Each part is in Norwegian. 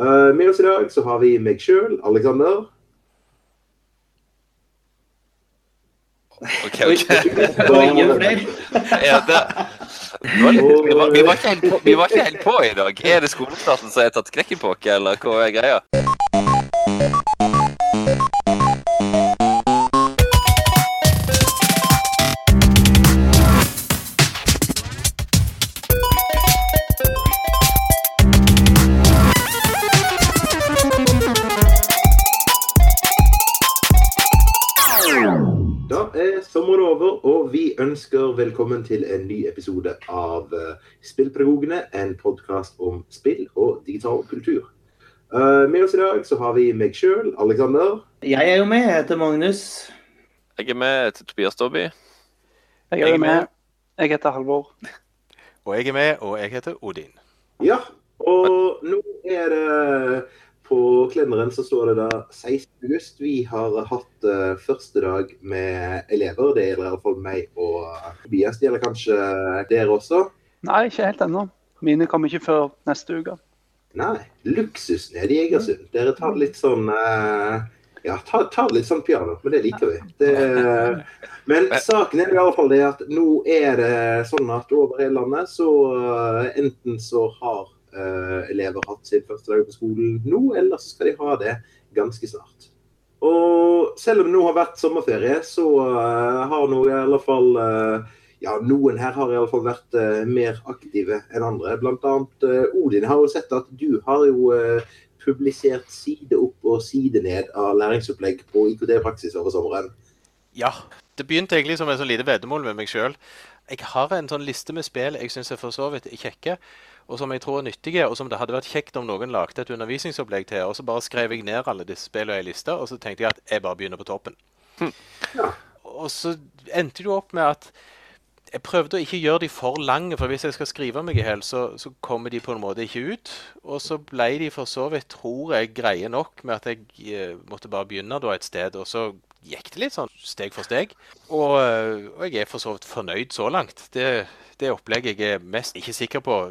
Uh, med oss i dag så har vi meg sjøl, Aleksander. OK, OK. Og ingen flere. Ja, det, litt, vi, var, vi, var ikke helt på, vi var ikke helt på i dag. Er det skolestarten som har tatt knekken på oss, eller hva er greia? Ønsker velkommen til en ny episode av uh, Spillpedagogene, en podkast om spill og digital kultur. Uh, med oss i dag så har vi meg sjøl, Aleksander. Jeg er jo med, jeg heter Magnus. Jeg er med til Tobias Dobby. Jeg er med. Jeg heter Halvor. Og jeg er med, og jeg heter Odin. Ja, og nå er det På kalenderen så står det da 16. august. Vi har hatt uh, første dag med elever. Det gjelder i hvert fall meg og Tobias. Det gjelder kanskje dere også? Nei, ikke helt ennå. Mine kommer ikke før neste uke. Nei. Luksus nede i Egersund. Dere tar litt sånn uh, Ja, ta, ta litt sånn piano, men det liker vi. Det, men saken er i alle fall det at nå er det sånn at over hele landet så uh, enten så har elever hatt sin første dag på skolen nå, eller så skal de ha det ganske snart. Og selv om det nå har vært sommerferie, så uh, har nå i alle fall ja, noen her har iallfall vært uh, mer aktive enn andre. Annet uh, Odin har jo sett at du har jo uh, publisert side opp og side ned av læringsopplegg på IKT-praksis over sommeren. Ja. Det begynte egentlig som et sånn lite veddemål med meg sjøl. Jeg har en sånn liste med spill jeg syns er for så vidt kjekke, og som jeg tror er nyttige, og som det hadde vært kjekt om noen lagde et undervisningsopplegg til. Og så bare skrev jeg ned alle disse spillene i lista, og så tenkte jeg at jeg bare begynner på toppen. Hm. Ja. Og så endte det opp med at jeg prøvde å ikke gjøre de for lange, for hvis jeg skal skrive meg i hjel, så, så, kommer de på en måte ikke ut. Og så ble de for så vidt, tror jeg, greie nok med at jeg eh, måtte bare begynne da et sted. Og så gikk det litt sånn steg for steg. Og, eh, og jeg er for så vidt fornøyd så langt. Det, det opplegget jeg er mest ikke sikker på,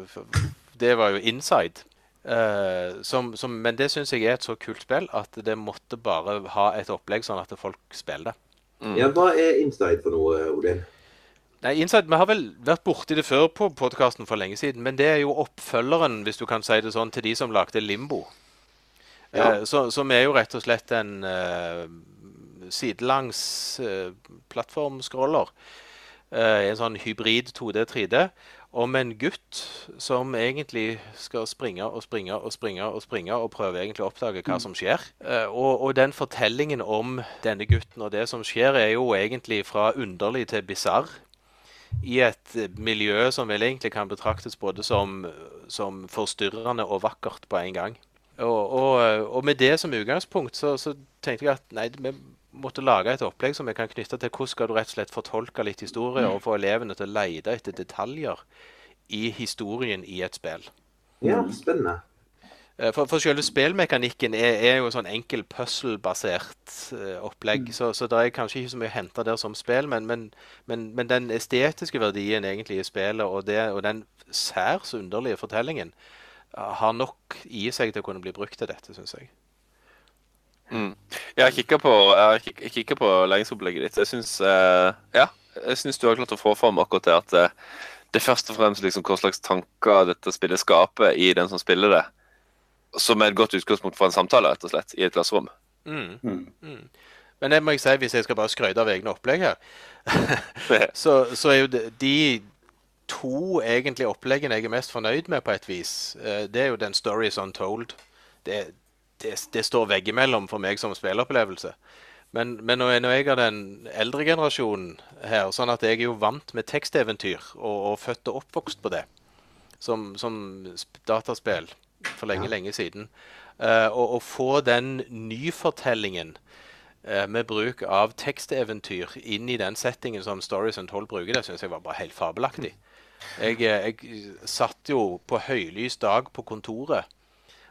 det var jo Inside. Uh, som, som, men det syns jeg er et så kult spill at det måtte bare ha et opplegg sånn at folk spiller det. Mm. Ja, Hva er Inside for noe, Odin? Nei, Inside, Vi har vel vært borti det før på podkasten for lenge siden, men det er jo oppfølgeren hvis du kan si det sånn, til de som lagde Limbo. Ja. Uh, så, som er jo rett og slett en eh, sidelangs eh, plattformscroller. Eh, en sånn hybrid 2D, 3D. Om en gutt som egentlig skal springe og springe og springe og springe og prøve egentlig å oppdage hva som skjer. Eh, og, og den fortellingen om denne gutten og det som skjer, er jo egentlig fra underlig til bisarr i et miljø som vel egentlig kan betraktes både som, som forstyrrende og vakkert på en gang. Og, og, og med det som utgangspunkt så, så, tenkte jeg at nei, vi måtte lage et opplegg som vi kan knytte til hvordan skal du rett og slett fortolke litt historie og få elevene til å lete etter detaljer i historien i et spill. Ja, spennende. Eh, For, for selve spillmekanikken er, er jo sånn enkel puzzle-basert eh, opplegg. Så, så det er kanskje ikke så mye å hente der som spill, men, men, men, men den estetiske verdien egentlig i spillet og, det, og den særs underlige fortellingen eh, har nok i seg til å kunne bli brukt til dette, syns jeg. Mm. Jeg har kikka på, jeg kikker på læringsopplegget ditt. Jeg syns eh, ja, jeg syns du har klart å få fram akkurat det at eh, det er først og fremst liksom hva slags tanker dette spillet skaper i den som spiller det, som er et godt utgangspunkt for en samtale, rett og slett, i et klasserom. Mm. Mm. Mm. Men det må jeg si, hvis jeg skal bare skryte av egne opplegg her, så, så er jo de, de to egentlig oppleggene jeg er mest fornøyd med på et vis, eh, det er jo den Stories Untold. Det, det, det står veggimellom for meg som spilleopplevelse. Men, men nå er nå jeg av den eldre generasjonen her, sånn at jeg er jo vant med teksteventyr og, og født og oppvokst på det. Som, som dataspill for lenge, Ja. lenge siden. uh, og å få den nyfortellingen uh, med bruk av teksteventyr inn i den settingen som Stories Toll bruker, det syns jeg var bare helt fabelaktig. Jeg, eh, jeg satt jo på høylys dag på kontoret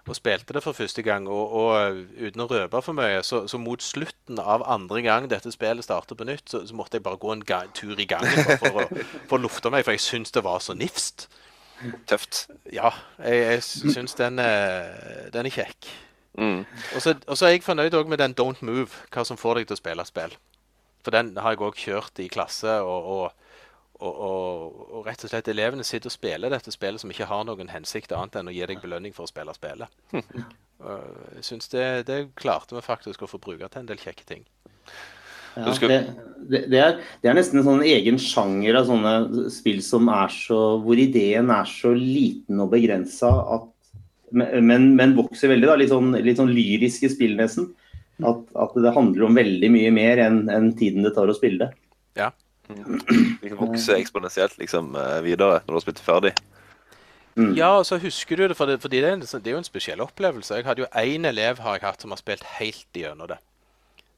og spilte det for første gang. Og, og uten å røpe for mye, så, så mot slutten av andre gang dette spillet starter på nytt, så, så måtte jeg bare gå en ga tur i gangen for, for å for å lufte meg, for jeg syns det var så nifst. tøft. Ja, jeg, jeg syns den, er- den er kjekk. Mm. Og så og så er jeg fornøyd òg med den Don't Move, hva som får deg til å spille spill. For den har jeg òg kjørt i klasse, og, og, og, og, og rett og slett elevene sitter og spiller dette spillet som ikke har noen hensikt annet enn å gi deg belønning for å spille spillet. Jeg syns det, det klarte vi faktisk å få bruke til en del kjekke ting. Ja, skal- det, det, det, er, det er nesten en sånn egen sjanger av sånne spill som er så Hvor ideen er så liten og begrensa men, men vokser veldig. da, Litt sånn, litt sånn lyriske spill, nesten. At, at det handler om veldig mye mer enn en tiden det tar å spille det. Vi kan vokse eksponentielt liksom eh, videre når du har spilt ferdig. Mm. Ja, og så husker du det, for det, fordi det, er en, det er jo en spesiell opplevelse. Jeg hadde jo én elev har jeg hatt som har spilt helt igjennom det.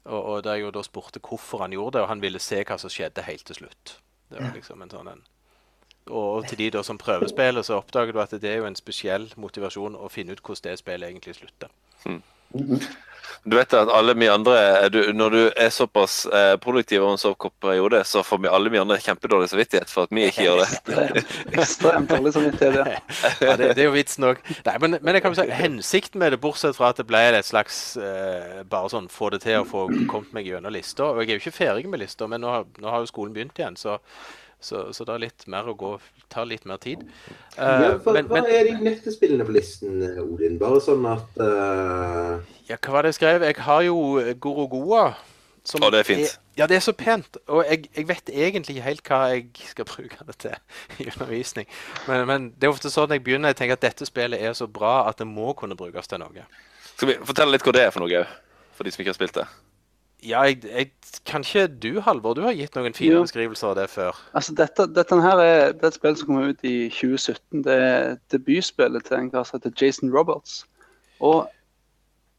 Og, og der jeg jo da spurte hvorfor han gjorde det, og han ville se hva som skjedde helt til slutt. Det var liksom en sånn en Og til de da som prøvespiller, så oppdager du at det er jo en spesiell motivasjon å finne ut hvordan det spillet egentlig slutter. Du vet at alle vi andre, du, Når du er såpass eh, produktiv over en så kort periode, så får vi alle vi andre kjempedårlig samvittighet for at vi ikke gjør det. Ekstremt dårlig samvittighet. ja. Ja, det, det er jo vitsen òg. Men, men jeg kan si, hensikten med det, bortsett fra at det ble et slags eh, bare sånn få det til å få kommet meg gjennom lista Og jeg er jo ikke ferdig med lista, men nå, har- nå har jo skolen begynt igjen, så, så, så det er litt mer å gå tar litt mer tid. Eh, Ja, hva, men, hva men er de neste spillene på listen, Odin? Bare sånn at uh... ja, hva var det jeg skrev? Jeg har jo Gorogoa. som Å, det er fint. ja, det er så pent. Og jeg, jeg vet egentlig ikke helt hva jeg skal bruke det til i undervisning. Men, men det er ofte sånn jeg begynner. Jeg tenker at dette spillet er så bra at det må kunne brukes til noe. Skal vi fortelle litt hva det er for noe? For de som ikke har spilt det. Ja, jeg, jeg, kan ikke du, Halvor? Du har gitt noen fine Jo. beskrivelser av det før. Altså, dette, dette her er, det er et spill som kom ut i 2017. Det er debutspillet til en kar som heter Jason Roberts. Og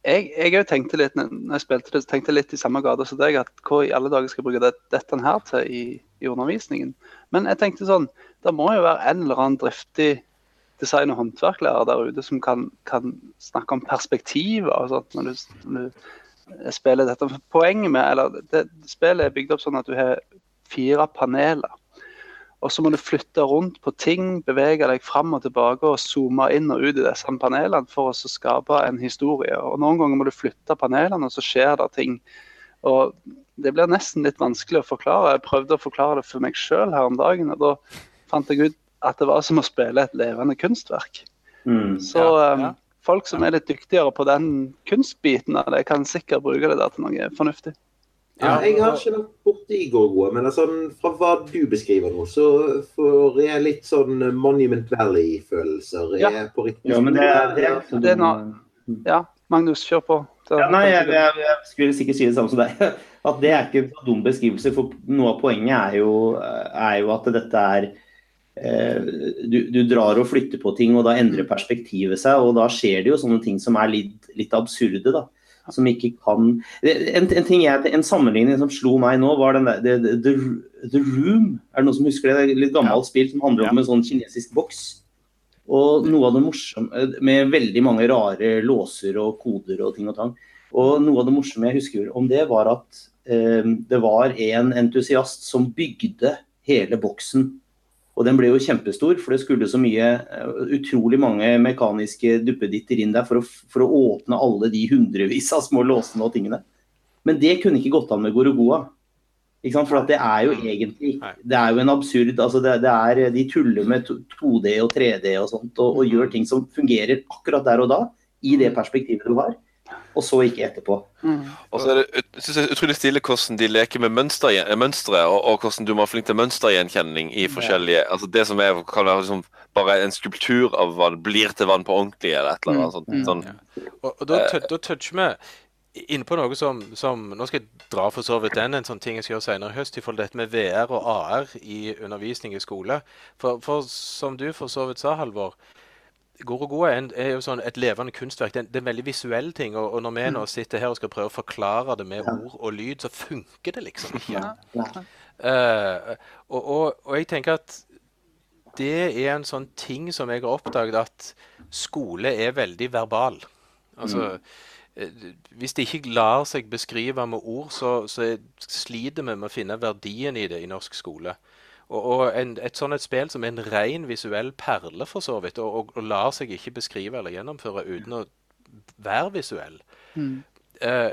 jeg, jeg tenkte litt når jeg spilte det, tenkte litt i samme gate som deg, at hva i alle dager skal jeg bruke det, dette her til i, i undervisningen? Men jeg tenkte sånn, det må jo være en eller annen driftig design- og håndverklærer der ute som kan, kan snakke om perspektiver og sånt når du, når du spiller dette. Poenget med, eller det, Spillet er bygd opp sånn at du har fire paneler. Og så må du flytte rundt på ting, bevege deg fram og tilbake og zoome inn og ut i disse panelene for å skape en historie. Og Noen ganger må du flytte panelene, og så skjer det ting. Og Det blir nesten litt vanskelig å forklare. Jeg prøvde å forklare det for meg sjøl her om dagen, og da fant jeg ut at det var som å spille et levende kunstverk. Mm. Så Ja, um, ja. Folk som er litt dyktigere på den kunstbiten av det, kan sikkert bruke det der til noe fornuftig. ja, Jeg har ikke vært borti Gorgoa, men altså, fra hva du beskriver nå, så får jeg litt sånn Monument Valley-følelser. Ja. På riktig Ja, men det, er- det er? Det er noe- Ja, Magnus, kjør på. Ja, nei, jeg, jeg, jeg skulle sikkert si det samme som deg. At det er ikke en dum beskrivelse. For noe av poenget er jo, er jo at dette er eh, du, du drar og flytter på ting, og da endrer perspektivet seg. Og da skjer det jo sånne ting som er litt, litt absurde. da. Som ikke kan En, en, ting jeg, en sammenligning som slo meg nå, var den der the, the, the Room. Er det noen som husker det? Det er et litt gammelt spill som handler om en sånn kinesisk boks. Og noe av det morsomme Med veldig mange rare låser og koder og ting og tang. Og noe av det morsomme jeg husker om det, var at eh, det var en entusiast som bygde hele boksen. Og den ble jo kjempestor, for det skulle så mye eh, Utrolig mange mekaniske duppeditter inn der for å, for å åpne alle de hundrevis av små låsene og tingene. Men det kunne ikke gått an med Gorogoa. For det er jo egentlig Det er jo en absurd altså det, det er, De tuller med 2D og 3D og sånt, og, og gjør ting som fungerer akkurat der og da, i det perspektivet du har, og så ikke etterpå. Mm. Og så er det ut- synes jeg utrolig stilig hvordan de leker med mønster, mønstre, og, og hvordan du må være flink til mønstergjenkjenning i forskjellige altså Det som er, kan være liksom bare en skulptur av hva det blir til vann på ordentlig, eller et eller annet sånt. Mm. Sånn. Og, og da, da toucher vi inne på noe som, som Nå skal jeg dra for så vidt den, en sånn ting jeg skal gjøre senere i høst, i forhold til dette med VR og AR i undervisning i skole. For, for som du for så vidt sa, Halvor, Gorogoa er, er jo sånn et levende kunstverk. Det er, en- det er en veldig visuell ting. Og, og når vi nå sitter her og skal prøve å forklare det med ord og lyd, så funker det liksom ikke. Uh, og, og, og jeg tenker at det er en sånn ting som jeg har oppdaget at skole er veldig verbal. Altså, eh, Hvis det ikke lar seg beskrive med ord, så, så sliter vi med å finne verdien i det i norsk skole. Og, og en, et sånt et spill som er en ren visuell perle, for så vidt, og, og, og lar seg ikke beskrive eller gjennomføre uten å være visuell. Mm. Eh,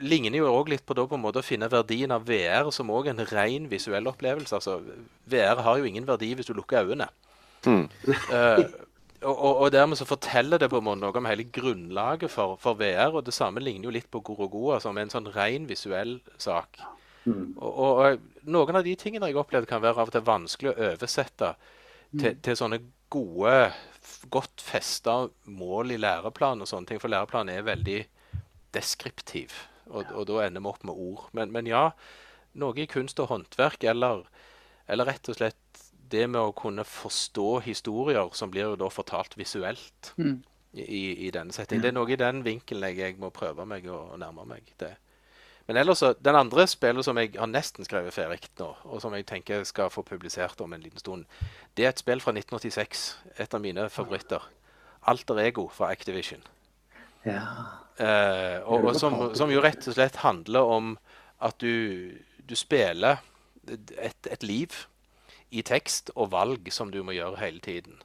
ligner jo òg litt på, da, på en måte å finne verdien av VR som òg en ren visuell opplevelse. Altså, VR har jo ingen verdi hvis du lukker øynene. Mm. Eh, og, og, og dermed så forteller det på en måte noe om hele grunnlaget for, for VR. Og det samme ligner jo litt på Gorogoa, som er en sånn ren visuell sak. Mm. Og, og, noen av de tingene jeg opplevde kan være av og til vanskelig å oversette til, til sånne gode, godt festa mål i læreplan og sånne ting. For læreplan er veldig deskriptiv, og, og da ender vi opp med ord. Men, men ja, noe i kunst og håndverk, eller, eller rett og slett det med å kunne forstå historier som blir jo da fortalt visuelt Mm. i, i denne settingen. Det er noe i den vinkelen jeg, jeg må prøve meg å nærme meg det. Men ellers den andre spillet som jeg har nesten skrevet ferdig nå, og som jeg tenker skal få publisert om en liten stund, det er et spill fra 1986. Et av mine favoritter. Alter Ego fra Activision. Ja. Eh, og, og som, som jo rett og slett handler om at du, du spiller et, et liv i tekst og valg som du må gjøre hele tiden.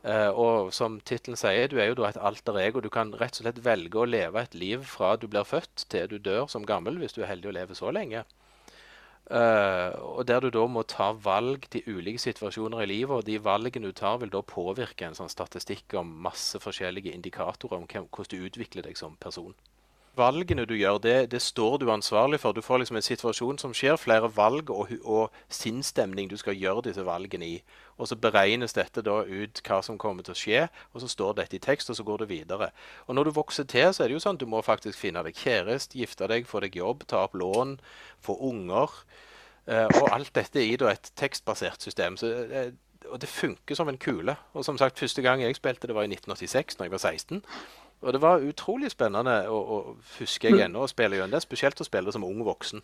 Eh, og som tittelen sier, du er jo da et alter ego. Du kan rett og slett velge å leve et liv fra du blir født til du dør som gammel, hvis du er heldig å leve så lenge. Eh, og der du da må ta valg til ulike situasjoner i livet, og de valgene du tar vil da påvirke en sånn statistikk om masse forskjellige indikatorer om hvem, hvordan du utvikler deg som person. Valgene du gjør, det, det står du ansvarlig for. Du får liksom en situasjon som skjer, flere valg og, og sinnsstemning du skal gjøre disse valgene i. Og så beregnes dette da ut hva som kommer til å skje, og så står dette i tekst, og så går det videre. Og når du vokser til, så er det jo sånn at du må faktisk finne deg kjæreste, gifte deg, få deg jobb, ta opp lån, få unger. Eh, og alt dette i da et tekstbasert system. Så, eh, og det funker som en kule. Og som sagt, første gang jeg spilte det var i 1986, når jeg var 16. Og det var utrolig spennende å, å huske jeg ennå å spille gjennom det, spesielt å spille det som ung voksen.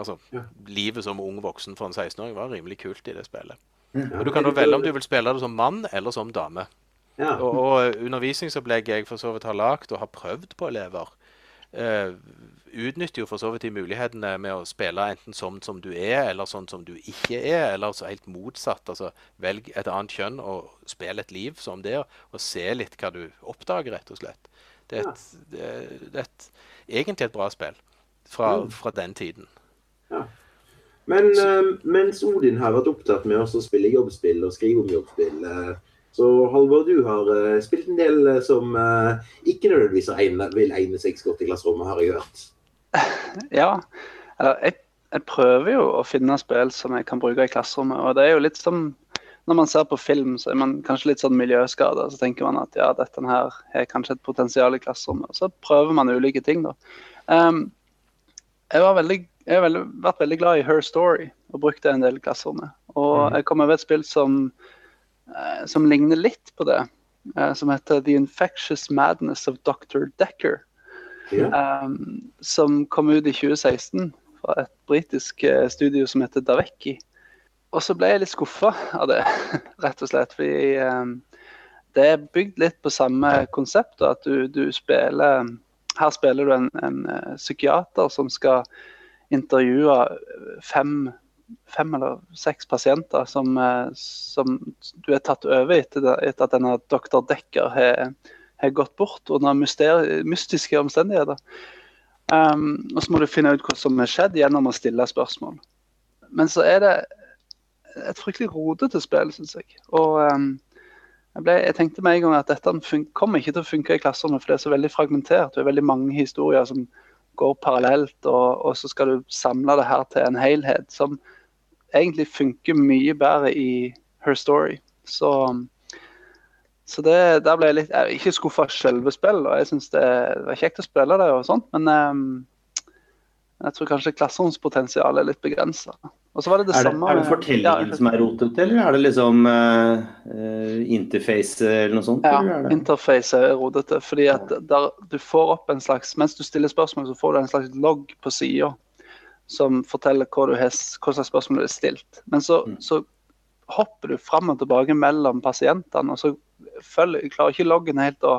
Altså, Ja. Livet som ung voksen for en 16-åring var rimelig kult i det spillet. Ja. Og Du kan jo velge om du vil spille det som mann eller som dame. Ja. Og, og undervisningsopplegget jeg for så vidt har lagd og har prøvd på elever, eh, utnytter jo for så vidt de mulighetene med å spille enten sånn som du er, eller sånn som du ikke er, eller så helt motsatt. Altså velg et annet kjønn og spill et liv som det, og se litt hva du oppdager, rett og slett. Det er, et, det er, det er et, egentlig et bra spill fra, Mm. fra den tiden. Men eh, mens Odin har vært opptatt med å spille jobbspill og skrive om jobbspill, eh, så Halvor, du har eh, spilt en del som ikke nødvendigvis vil egne seg godt i klasserommet, har jeg hørt. Ja. Jeg, jeg prøver jo å finne spill som jeg kan bruke i klasserommet. Og det er jo litt som når man ser på film, så er man kanskje litt sånn miljøskada. Så tenker man at ja, dette her har kanskje et potensial i klasserommet. Så prøver man ulike ting, da. Um, jeg var veldig, jeg har veldig, vært veldig glad i Her Story og brukte det en del i klasserommet. Og Mhm. jeg kom over et spill som, eh, som ligner litt på det. eh, som heter The Infectious Madness of Dr. Decker. Ja. Um, som kom ut i 2016 fra et britisk studio som heter Davecchi. Og så ble jeg litt skuffa av det, rett og slett. Fordi um, det er bygd litt på samme konsept. At du, du spiller Her spiller du en, en psykiater som skal intervjue fem, fem eller seks pasienter som, eh, som du er tatt over etter, etter at denne doktor Decker har har gått bort under mystiske omstendigheter. Um, og så må du finne ut hva som har skjedd gjennom å stille spørsmål. Men så er det et fryktelig rodete spill, syns jeg. Og um, jeg, ble, jeg tenkte med en gang at dette kommer ikke til å funke i klasserommet, for det er så veldig fragmentert. Det er veldig mange historier som går parallelt, og, og så skal du samle det her til en helhet som egentlig funker mye bedre i Her Story. Så um, så det, der ble jeg litt Jeg er ikke skuffa av selve spillet, og jeg syns det var kjekt å spille det, og sånt, men ehm, jeg tror kanskje klasseromspotensialet er litt begrensa. Og så var det det Er det, samme er det fortellingen ja, som er rotete, eller er det liksom uh, interface eller noe sånt? Ja, er interface er rotete. fordi at der, du får opp en slags Mens du stiller spørsmål, så får du en slags logg på sida som forteller hva, du har, hva slags spørsmål du har stilt. Men så, Mm. så hopper du fram og tilbake mellom pasientene, og så følger, klarer ikke loggen helt å,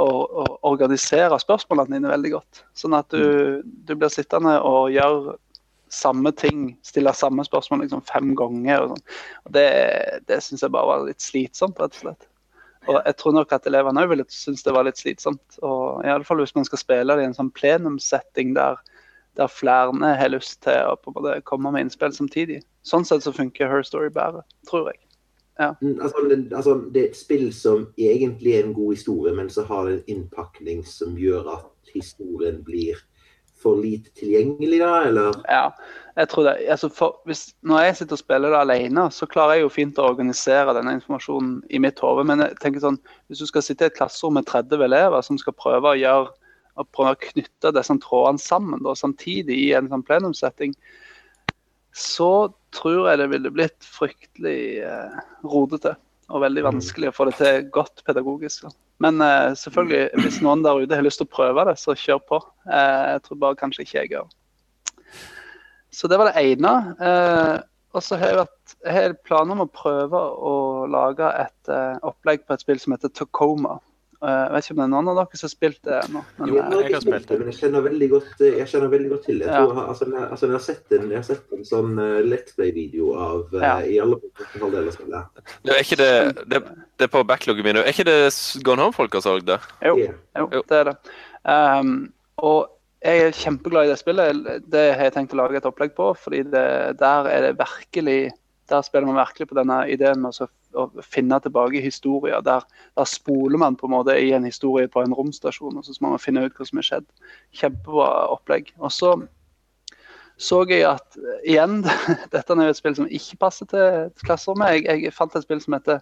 å, å organisere spørsmålene dine veldig godt. Sånn at du, du blir sittende og gjøre samme ting, stille samme spørsmål liksom fem ganger. og sånn. Og Det, det syns jeg bare var litt slitsomt, rett og slett. Og jeg tror nok at elevene òg ville synes det var litt slitsomt. Og i alle fall hvis man skal spille det i en sånn plenumssetting der, der flere har lyst til å på en måte komme med innspill samtidig. Sånn sett så funker Her Story bedre, tror jeg. Ja. Mm, Altså, det, altså, det er et spill som egentlig er en god historie, men så har det en innpakning som gjør at historien blir for lite tilgjengelig, da, eller? Ja, jeg tror det. Altså for, hvis, når jeg sitter og spiller det alene, så klarer jeg jo fint å organisere denne informasjonen i mitt hode. Men jeg tenker sånn, hvis du skal sitte i et klasserom med 30 elever som skal prøve å gjøre å prøve å knytte disse trådene sammen da, samtidig i en sånn plenumssetting, så tror jeg det ville blitt fryktelig eh, rodete og veldig vanskelig å få det til godt pedagogisk. Da. Men eh, selvfølgelig, hvis noen der ute har lyst til å prøve det, så kjør på. Eh, jeg tror bare kanskje ikke jeg gjør Så det var det ene. Eh, og så har jeg, vært, jeg har planer om å prøve å lage et eh, opplegg på et spill som heter Tacoma. Eh, jeg vet ikke om det er noen av dere som har spilt det ennå. Men, Jo, eh, jeg, har jeg har ikke spilt det, men jeg kjenner veldig godt, jeg kjenner veldig godt til det. Jeg, Ja. tror, altså, jeg, altså, jeg, har sett en, jeg har sett en sånn uh, Let's Play-video av uh, Ja. i alle fall av spillet. Det er ikke det, det, det er på backloggen min. Er ikke det Gone Home-folk har solgt det? jo, Ja. jo, Jo. det er det. Um, og jeg er kjempeglad i det spillet. Det har jeg tenkt å lage et opplegg på. fordi det, der er det virkelig Der spiller man virkelig på denne ideen med å, så- å finne tilbake historier. Der, der spoler man på en måte i en historie på en romstasjon, og så må man finne ut hva som har skjedd. Kjempebra opplegg. Og så så jeg at igjen, dette er jo et spill som ikke passer til klasserommet. Jeg, jeg fant et spill som heter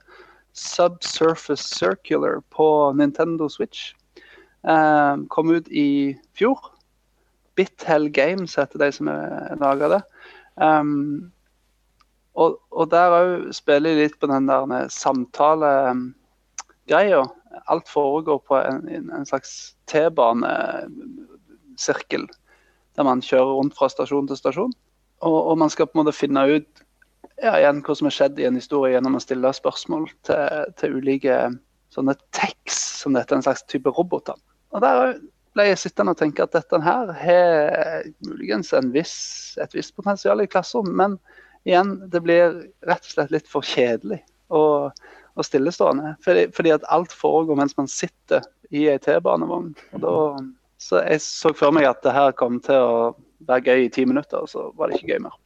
Subsurface Circular på Nintendo Switch. Um, kom ut i fjor. Bithell Games heter de som laga det. Um, og, og der òg spiller jeg litt på den der samtalegreia. Alt foregår på en, en, slags T-banesirkel, der man kjører rundt fra stasjon til stasjon. Og, og man skal på en måte finne ut ja, igjen hva som har skjedd i en historie gjennom å stille spørsmål til, til ulike sånne techs, som dette er en slags type roboter. Og der ble jeg sittende og tenke at dette her har muligens en viss, et visst potensial i klasserom, men igjen, det blir rett og slett litt for kjedelig og, og stillestående. Fordi, fordi at alt foregår mens man sitter i ei T-banevogn. Så jeg så for meg at det her kom til å være gøy i ti minutter, og så var det ikke gøy mer.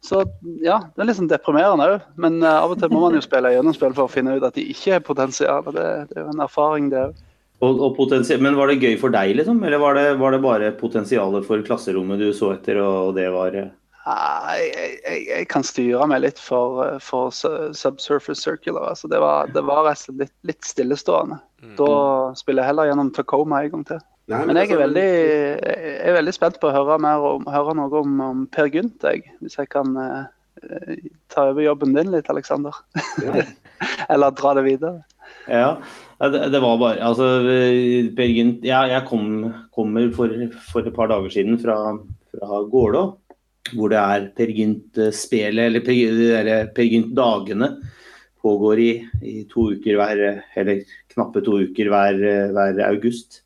Så ja, det er litt sånn deprimerende òg. Men uh, av og til må man jo spille gjennom spill for å finne ut at de ikke er potensial. Det, det er jo en erfaring, det òg. Og, og men var det gøy for deg, liksom? Eller var det, var det bare potensialet for klasserommet du så etter, og det var eh, Jeg, jeg, jeg kan styre meg litt for, eh, for Subsurface Circular. Altså det, var, det var litt, litt stillestående. Da spiller jeg heller gjennom Tacoma en gang til. Nei, Men jeg er veldig, jeg er veldig spent på å høre, mer om, høre noe om, om Per Gynt. Hvis jeg kan eh, eh, ta over jobben din litt, Aleksander. Ja. Eller dra det videre. Ja, det, det var bare Altså, Per Gynt ja, Jeg kom, kommer for, for et par dager siden fra, fra Gålå, hvor det er Per Gynt-spelet, eller Per, Per Gynt-dagene, pågår i, i to uker hver Eller knappe to uker hver, hver august.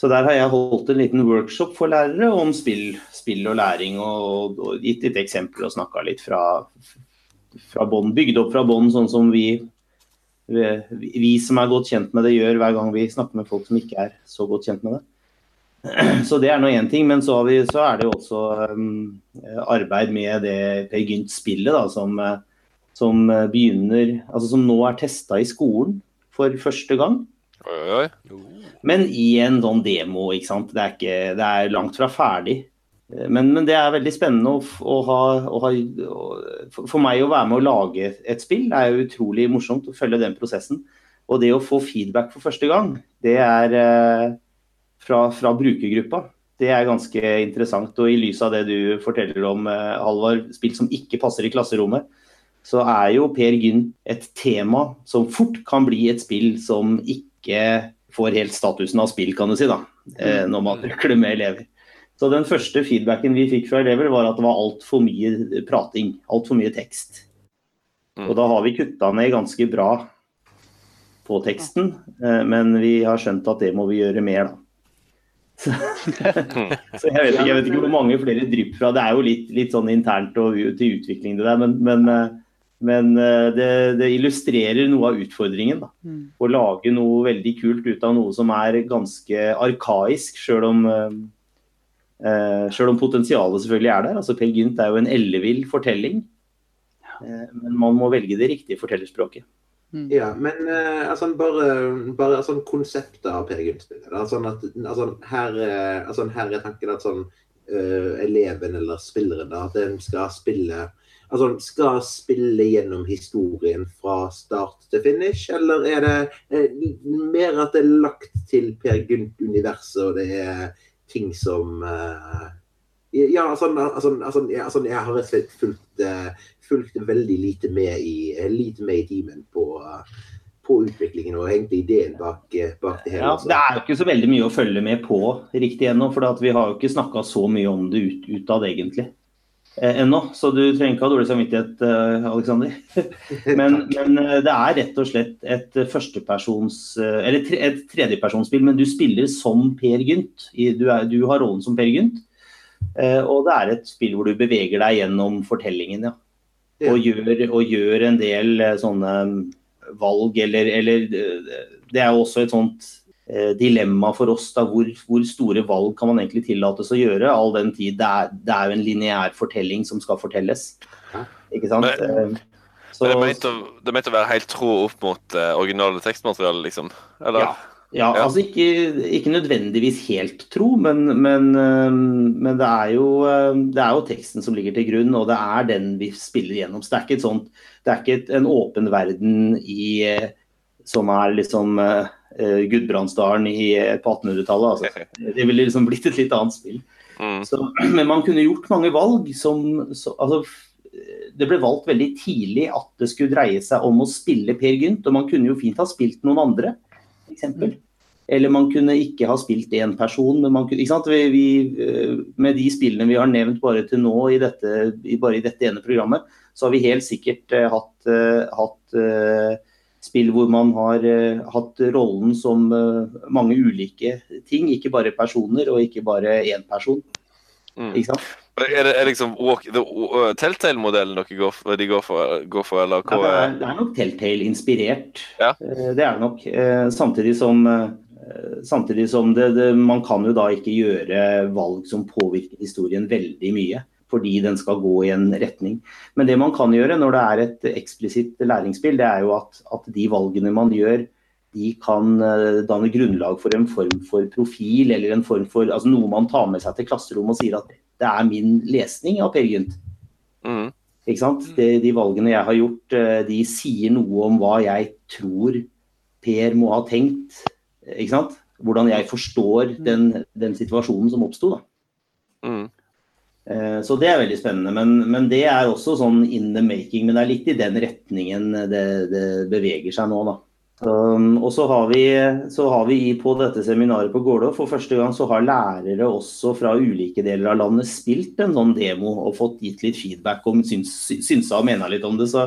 Så der har jeg holdt en liten workshop for lærere om spill, spill og læring, og, og gitt litt eksempler og snakka litt fra, fra bånn, bygd opp fra bånn, sånn som vi vi vi som er godt kjent med det, gjør hver gang vi snakker med folk som ikke er så godt kjent med det. Så det er nå én ting, men så, har vi, så er det jo også um, arbeid med det Per Gynt-spillet, som, som begynner Altså som nå er testa i skolen for første gang. Oi, oi. Men i en sånn demo, ikke sant. Det er, ikke, det er langt fra ferdig. Men, men det er veldig spennende å, å ha, å ha å, for- meg å være med å lage et spill det er jo utrolig morsomt å følge den prosessen. Og det å få feedback for første gang, det er eh, fra, fra brukergruppa. Det er ganske interessant. Og i lys av det du forteller om, eh, Halvard, spill som ikke passer i klasserommet, så er jo Per Gynt et tema som fort kan bli et spill som ikke får helt statusen av spill, kan du si, da. Eh, når man røkler med elever. Så den første feedbacken vi fikk fra elever, var at det var altfor mye prating. Altfor mye tekst. Mm. Og da har vi kutta ned ganske bra på teksten, eh, men vi har skjønt at det må vi gjøre mer, da. Så, så jeg, vet ikke, jeg vet ikke hvor mange flere drypp fra. Det er jo litt, litt sånn internt og til utvikling det der, men, men, eh, men eh, det, det, illustrerer noe av utfordringen. da. Mm. Å lage noe veldig kult ut av noe som er ganske arkaisk, sjøl om, Uh, selv om potensialet selvfølgelig er der. Altså Per Gynt er jo en ellevill fortelling. Uh, men man må velge det riktige fortellerspråket. Mm. Ja, men uh, altså, bare, bare sånn konseptet av Per Gynt-spillet. Altså, altså, her, uh, altså, her er tanken at sånn uh, eleven eller spilleren da, at den skal spille Altså, skal spille gjennom historien fra start til finish, eller er det mer at det er lagt til Per Gynt-universet, og det er ting som ja, altså, altså, altså, altså, jeg har rett og slett fulgt, fulgt veldig lite med i, lite med i timen på, på utviklingen og egentlig ideen bak, bak det hele. Ja, det er jo ikke så veldig mye å følge med på riktig ennå, for vi har jo ikke snakka så mye om det ut, utad egentlig. Eh, ennå, så du trenger ikke ha dårlig samvittighet, eh, Aleksander. men, men det er rett og slett et førstepersons Eller et tredjepersonsspill, men du spiller som Per Gynt. Du, er, du har rollen som Per Gynt. Uh, og det er et spill hvor du beveger deg gjennom fortellingen, ja. Og, gjør, og gjør, en del uh, sånne valg, eller, eller uh, Det er jo også et sånt dilemma for oss, da. Hvor, hvor, store valg kan man egentlig tillates å gjøre, all den tid det er, det er jo en lineær fortelling som skal fortelles. Ikke sant? Men, Så, men det er ment å, det er ment å være helt tro opp mot originale tekstmateriale, liksom? Eller? Ja. Ja, altså ikke, ikke, nødvendigvis helt tro, men, men, men det, er jo, det, er jo, teksten som ligger til grunn, og det er den vi spiller gjennom. Så det er ikke, sånt, det er ikke en åpen verden i, som er liksom uh, Gudbrandsdalen på 1800-tallet. Altså. Det ville liksom blitt et litt annet spill. Mm. Så, men man kunne gjort mange valg som så, altså, Det ble valgt veldig tidlig at det skulle dreie seg om å spille Per Gynt, og man kunne jo fint ha spilt noen andre eksempel. Eller man kunne ikke ha spilt én person. Men man kunne? Vi, vi, med de spillene vi har nevnt bare til nå, i dette, bare i dette ene programmet, så har vi helt sikkert uh, hatt, uh, hatt spill hvor man har hatt rollen som mange ulike ting. Ikke bare personer, og ikke bare én person. Mm. Ikke sant? Er det er liksom uh, Telltale-modellen dere går for, de går for, går for eller hva? Ja, det, er, det er nok Telltale-inspirert. Ja. Det er det nok. Samtidig som, samtidig som det, det, man kan jo da ikke gjøre valg som påvirker historien veldig mye. Fordi den skal gå i en retning. Men det man kan gjøre når det er et eksplisitt læringsspill, det er jo at, at de valgene man gjør, de kan danne grunnlag for en form for profil, eller en form for altså noe man tar med seg til klasserommet og sier at det er min lesning av Per Gynt. Mm. Ikke sant? De, de, valgene jeg har gjort, de sier noe om hva jeg tror Per må ha tenkt. Ikke sant? Hvordan jeg forstår den, den situasjonen som oppsto. Mm. Så det er veldig spennende. Men, men, det er også sånn in the making. Men det er litt i den retningen det, det beveger seg nå, da. Um, og så har, vi, så har vi på dette seminaret på Gålå for første gang så har lærere også fra ulike deler av landet spilt en sånn demo og fått gitt litt feedback om syns, synsa og mena litt om det. Så,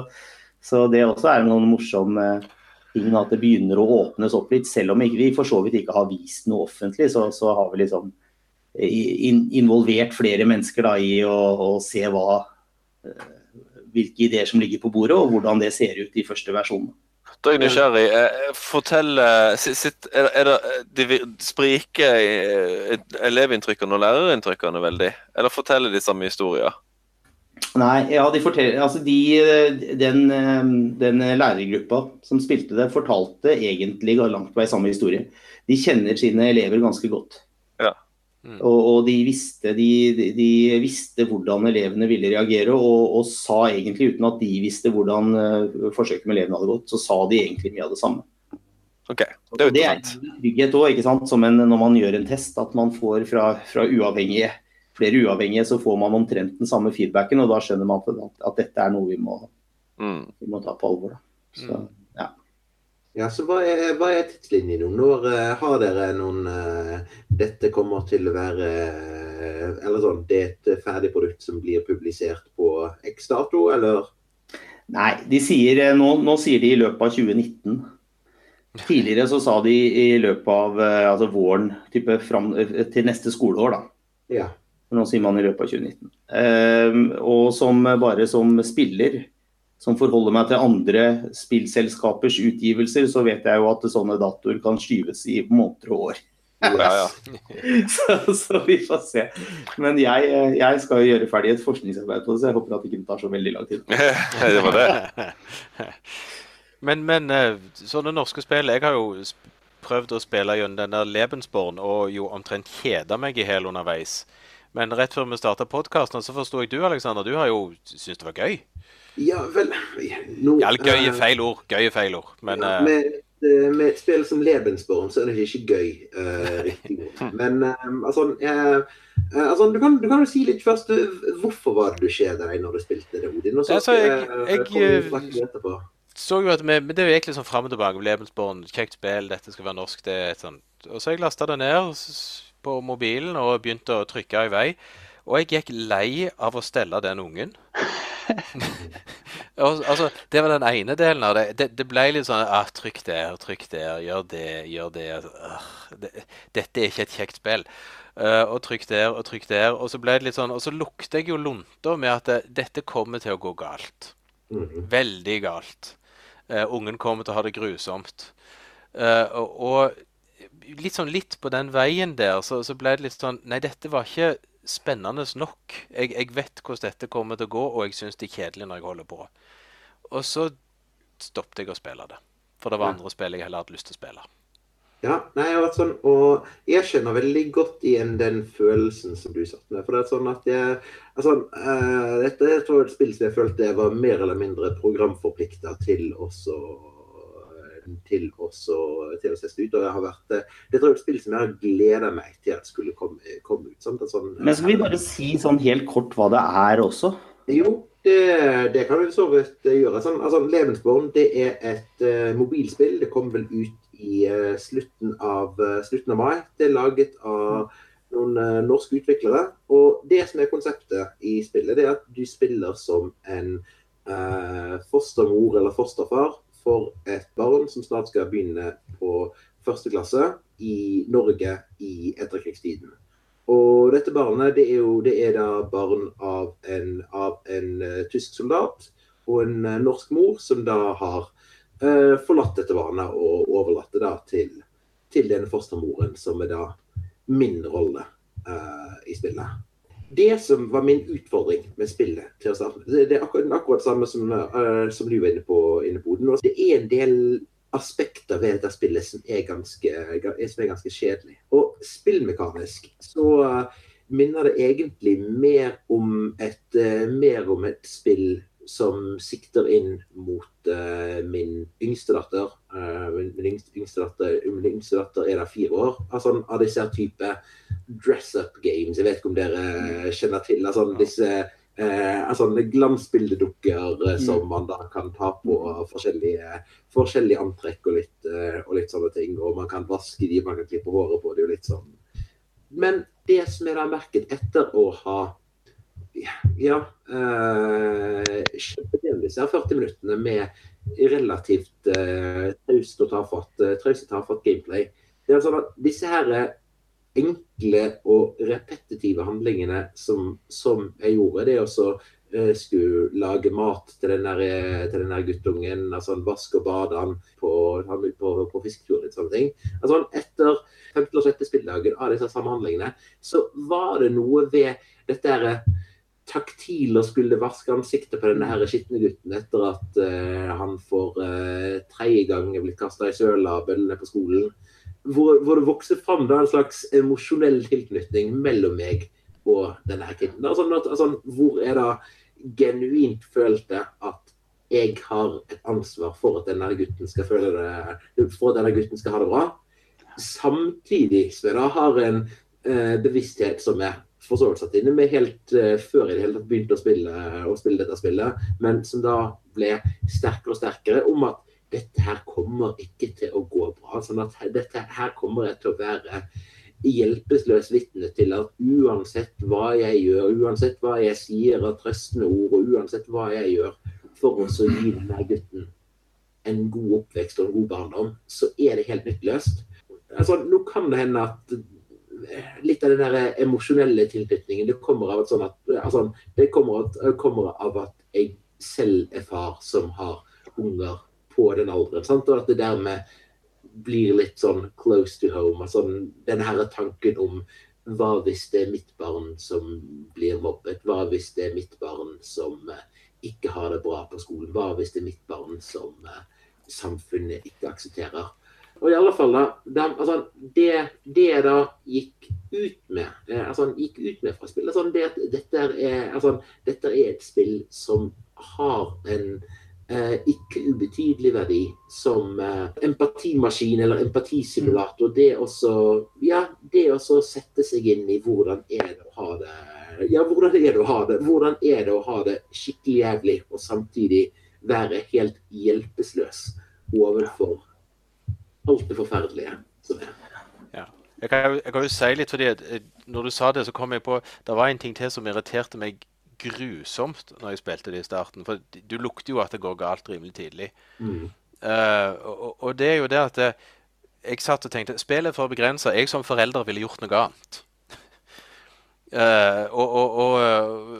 så det også er en sånn morsom eh, ting at det begynner å åpnes opp litt. Selv om ikke, vi for så vidt ikke har vist noe offentlig, så, så har vi liksom in, involvert flere mennesker da, i å, å se hva, hvilke ideer som ligger på bordet og hvordan det ser ut i første versjon. Da er jeg nysgjerrig. Fortell sitt, Er, det de Spriker elevinntrykkene og lærerinntrykkene veldig? Eller forteller de samme historier? Nei, ja, de forteller, altså de, den, den lærergruppa som spilte det, fortalte egentlig langt vei samme historie. De kjenner sine elever ganske godt. Mm. Og, og de, visste, de, de, visste, hvordan elevene ville reagere, og, og, sa egentlig uten at de visste hvordan uh, forsøket med elevene hadde gått, så sa de egentlig mye av det samme. Ok, Det er det er trygghet òg, som en, når man gjør en test, at man får fra, fra uavhengige flere uavhengige, så får man omtrent den samme feedbacken, og da skjønner man at, at dette er noe vi må, mm. vi må ta på alvor. Så, ja. Ja, så hva er, hva er tidslinjen nå? Når uh, har dere noen uh, Dette kommer til å være uh, Eller sånn, det er et ferdig produkt som blir publisert på X dato, eller? Nei, de sier, nå, nå sier de i løpet av 2019. Tidligere så sa de i løpet av altså våren type fram, til neste skoleår, da. Ja. Nå sier man i løpet av 2019. Eh, og som bare som spiller, som forholder meg til andre spillselskapers utgivelser, så vet jeg jo at sånne datoer kan skyves i måneder og år. Ja, ja. så, så vi får se. Men jeg, jeg skal jo gjøre ferdig et forskningsarbeid på det, så jeg håper at det ikke tar så veldig lang tid. det var det. Men, men eh, sånne norske spill Jeg har jo prøvd å spille gjennom den der Lebensborn og jo omtrent kjeda meg i hjel underveis. Men rett før vi starta podkasten, så forsto jeg du, Alexander, du har jo syntes det var gøy. ja vel nå, Ja, gøy eh, er feil ord. Gøy er feil ord. Men ja, eh, med, eh, med et spill som Lebensborn, så er det ikke gøy. Uh. Men um, altså, eh, eh, altså du, kan, du kan jo si litt først eh, Hvorfor var det du skjedde deg når du spilte det, Odin? Og så Altså, jeg- jeg, jeg, eh, så jo at vi, men Det er jo egentlig sånn fram og tilbake. Lebensborn, kjekt spill, dette skal være norsk. det er et sånt. Og så har jeg lasta det ned s- på mobilen og begynte å trykke i vei. Og jeg gikk lei av å stelle den ungen. Altså, Det var den ene delen av det. Det, det ble litt sånn ah, Trykk der, trykk der, gjør det, gjør det. Ah, det dette er ikke et kjekt spill. Uh, og trykk der og trykk der. Og så ble det litt sånn, og så lukter jeg jo lunta med at det, dette kommer til å gå galt. Mhm. Veldig galt. Uh, ungen kommer til å ha det grusomt. Uh, og, og litt sånn litt på den veien der, så, så ble det litt sånn Nei, dette var ikke spennende nok. Jeg, jeg vet hvordan dette kommer til å gå, og jeg syns det er kjedelig når jeg holder på. Og så stoppet jeg å spille det. For det var andre spill jeg heller hadde lyst til å spille. Ja, nei, jeg har vært sånn, og jeg kjenner veldig godt igjen den følelsen som du satt med. For det er sånn at jeg altså, uh, Dette er tror jeg, et spill som jeg følte jeg var mer eller mindre programforplikta til også til også, til å teste ut. Og jeg har vært, Dette det er et spill som jeg har gleda meg til at skulle komme, komme ut. Sånn, Sånn, Men skal vi bare si sånn helt kort hva det er også? Jo, det, det kan vi så vidt gjøre. Sånn, altså, Levensborn det er et uh, mobilspill. Det kom vel ut i uh, slutten, av, uh, slutten av mai. Det er laget av noen eh, norske utviklere. Og det som er konseptet i spillet, det er at du spiller som en eh, fostermor eller fosterfar for et barn som snart skal begynne på første klasse i Norge i etterkrigstiden. Og dette barnet det er jo det er da barn av en, av en eh, tysk soldat og en eh, norsk mor som da har eh, forlatt dette barnet og overlatt det da til, til denne fostermoren, som er da min rolle eh, i spillet. Det som var min utfordring med spillet til å starte med, det, er akkurat, akkurat samme som, uh, som du var inne på, inne på Oden. Det er en del aspekter ved dette spillet som er ganske, som er ganske kjedelig. Og spillmekanisk så uh, minner det egentlig mer om et, uh, mer om et spill som sikter inn mot uh, min yngste datter. Uh, min, min yngste, yngste datter. Min yngste datter er da fire år. Altså, av disse type dress up games. Jeg vet ikke om dere kjenner til altså, disse eh, altså, glansbildedukker eh, som man da kan ta på forskjellige, forskjellige antrekk og litt, eh, og litt sånne ting. Og man kan vaske de, man kan klippe håret på de og litt sånn. Men det som jeg da merket etter å ha ja, eh, kjøpt inn 40 minuttene med relativt eh, traust og tafatt, eh, traust og tafatt gameplay, det er sånn at disse her enkle og repetitive handlingene som, som jeg gjorde, det å eh, skulle lage mat til den, der, eh, til den der guttungen, altså han og bade han på, han på, på fisketur og sånne ting. Altså Etter 15. og 6. spilldagen av disse samhandlingene, så var det noe ved dette taktil å skulle vaske ansiktet på denne her skitne gutten etter at uh, han for uh, tredje gang er blitt kasta i søla av bøllene på skolen. Hvor, hvor det vokser fram da en slags emosjonell tilknytning mellom meg og denne her kiden. Altså, altså, hvor er det genuint følte at jeg har et ansvar for at denne gutten skal føle det For at denne gutten skal ha det bra. Samtidig som jeg da har en uh, bevissthet som jeg for så vidt satt inne med helt uh, før jeg tatt begynte å spille, å spille dette spillet, men som da ble sterkere og sterkere om at dette her kommer ikke til å gå bra. sånn at dette her kommer jeg til å være hjelpeløs vitne til at uansett hva jeg gjør, uansett hva jeg sier av trøstende ord, og uansett hva jeg gjør for å gi denne gutten en god oppvekst og en god barndom, så er det helt nytteløst. Altså, nå kan det hende at eh, litt av den der emosjonelle tilknytningen det kommer av at, sånn at, altså, det kommer, at, kommer av at jeg selv er far som har unger på den alderen. Sant? Og at det dermed blir litt sånn close to home. Altså, denne her tanken om hva hvis det er mitt barn som blir mobbet? Hva hvis det er mitt barn som eh, ikke har det bra på skolen? Hva hvis det er mitt barn som eh, samfunnet ikke aksepterer? Og i alle fall da, de, altså, det, det da gikk ut med eh, altså gikk ut med fra spillet, altså, det, dette, er, altså, dette er et spill som har en eh, ikke ubetydelig verdi som eh, empatimaskin eller empatisimulator. Det også, ja, det også sette seg inn i hvordan er det å ha det ja, hvordan er det å ha det? Hvordan er det å ha det skikkelig jævlig og samtidig være helt hjelpeløs overfor alt det forferdelige som er? Ja. Jeg kan, jeg kan jo si litt, fordi eh, når du sa det, så kom jeg på Det var en ting til som irriterte meg grusomt når jeg spilte det i starten. For du lukter jo at det går galt rimelig tidlig. Mm. Uh, og, og, det er jo det at det, jeg satt og tenkte Spillet for begrensa. Jeg som forelder ville gjort noe annet. Uh, og, og,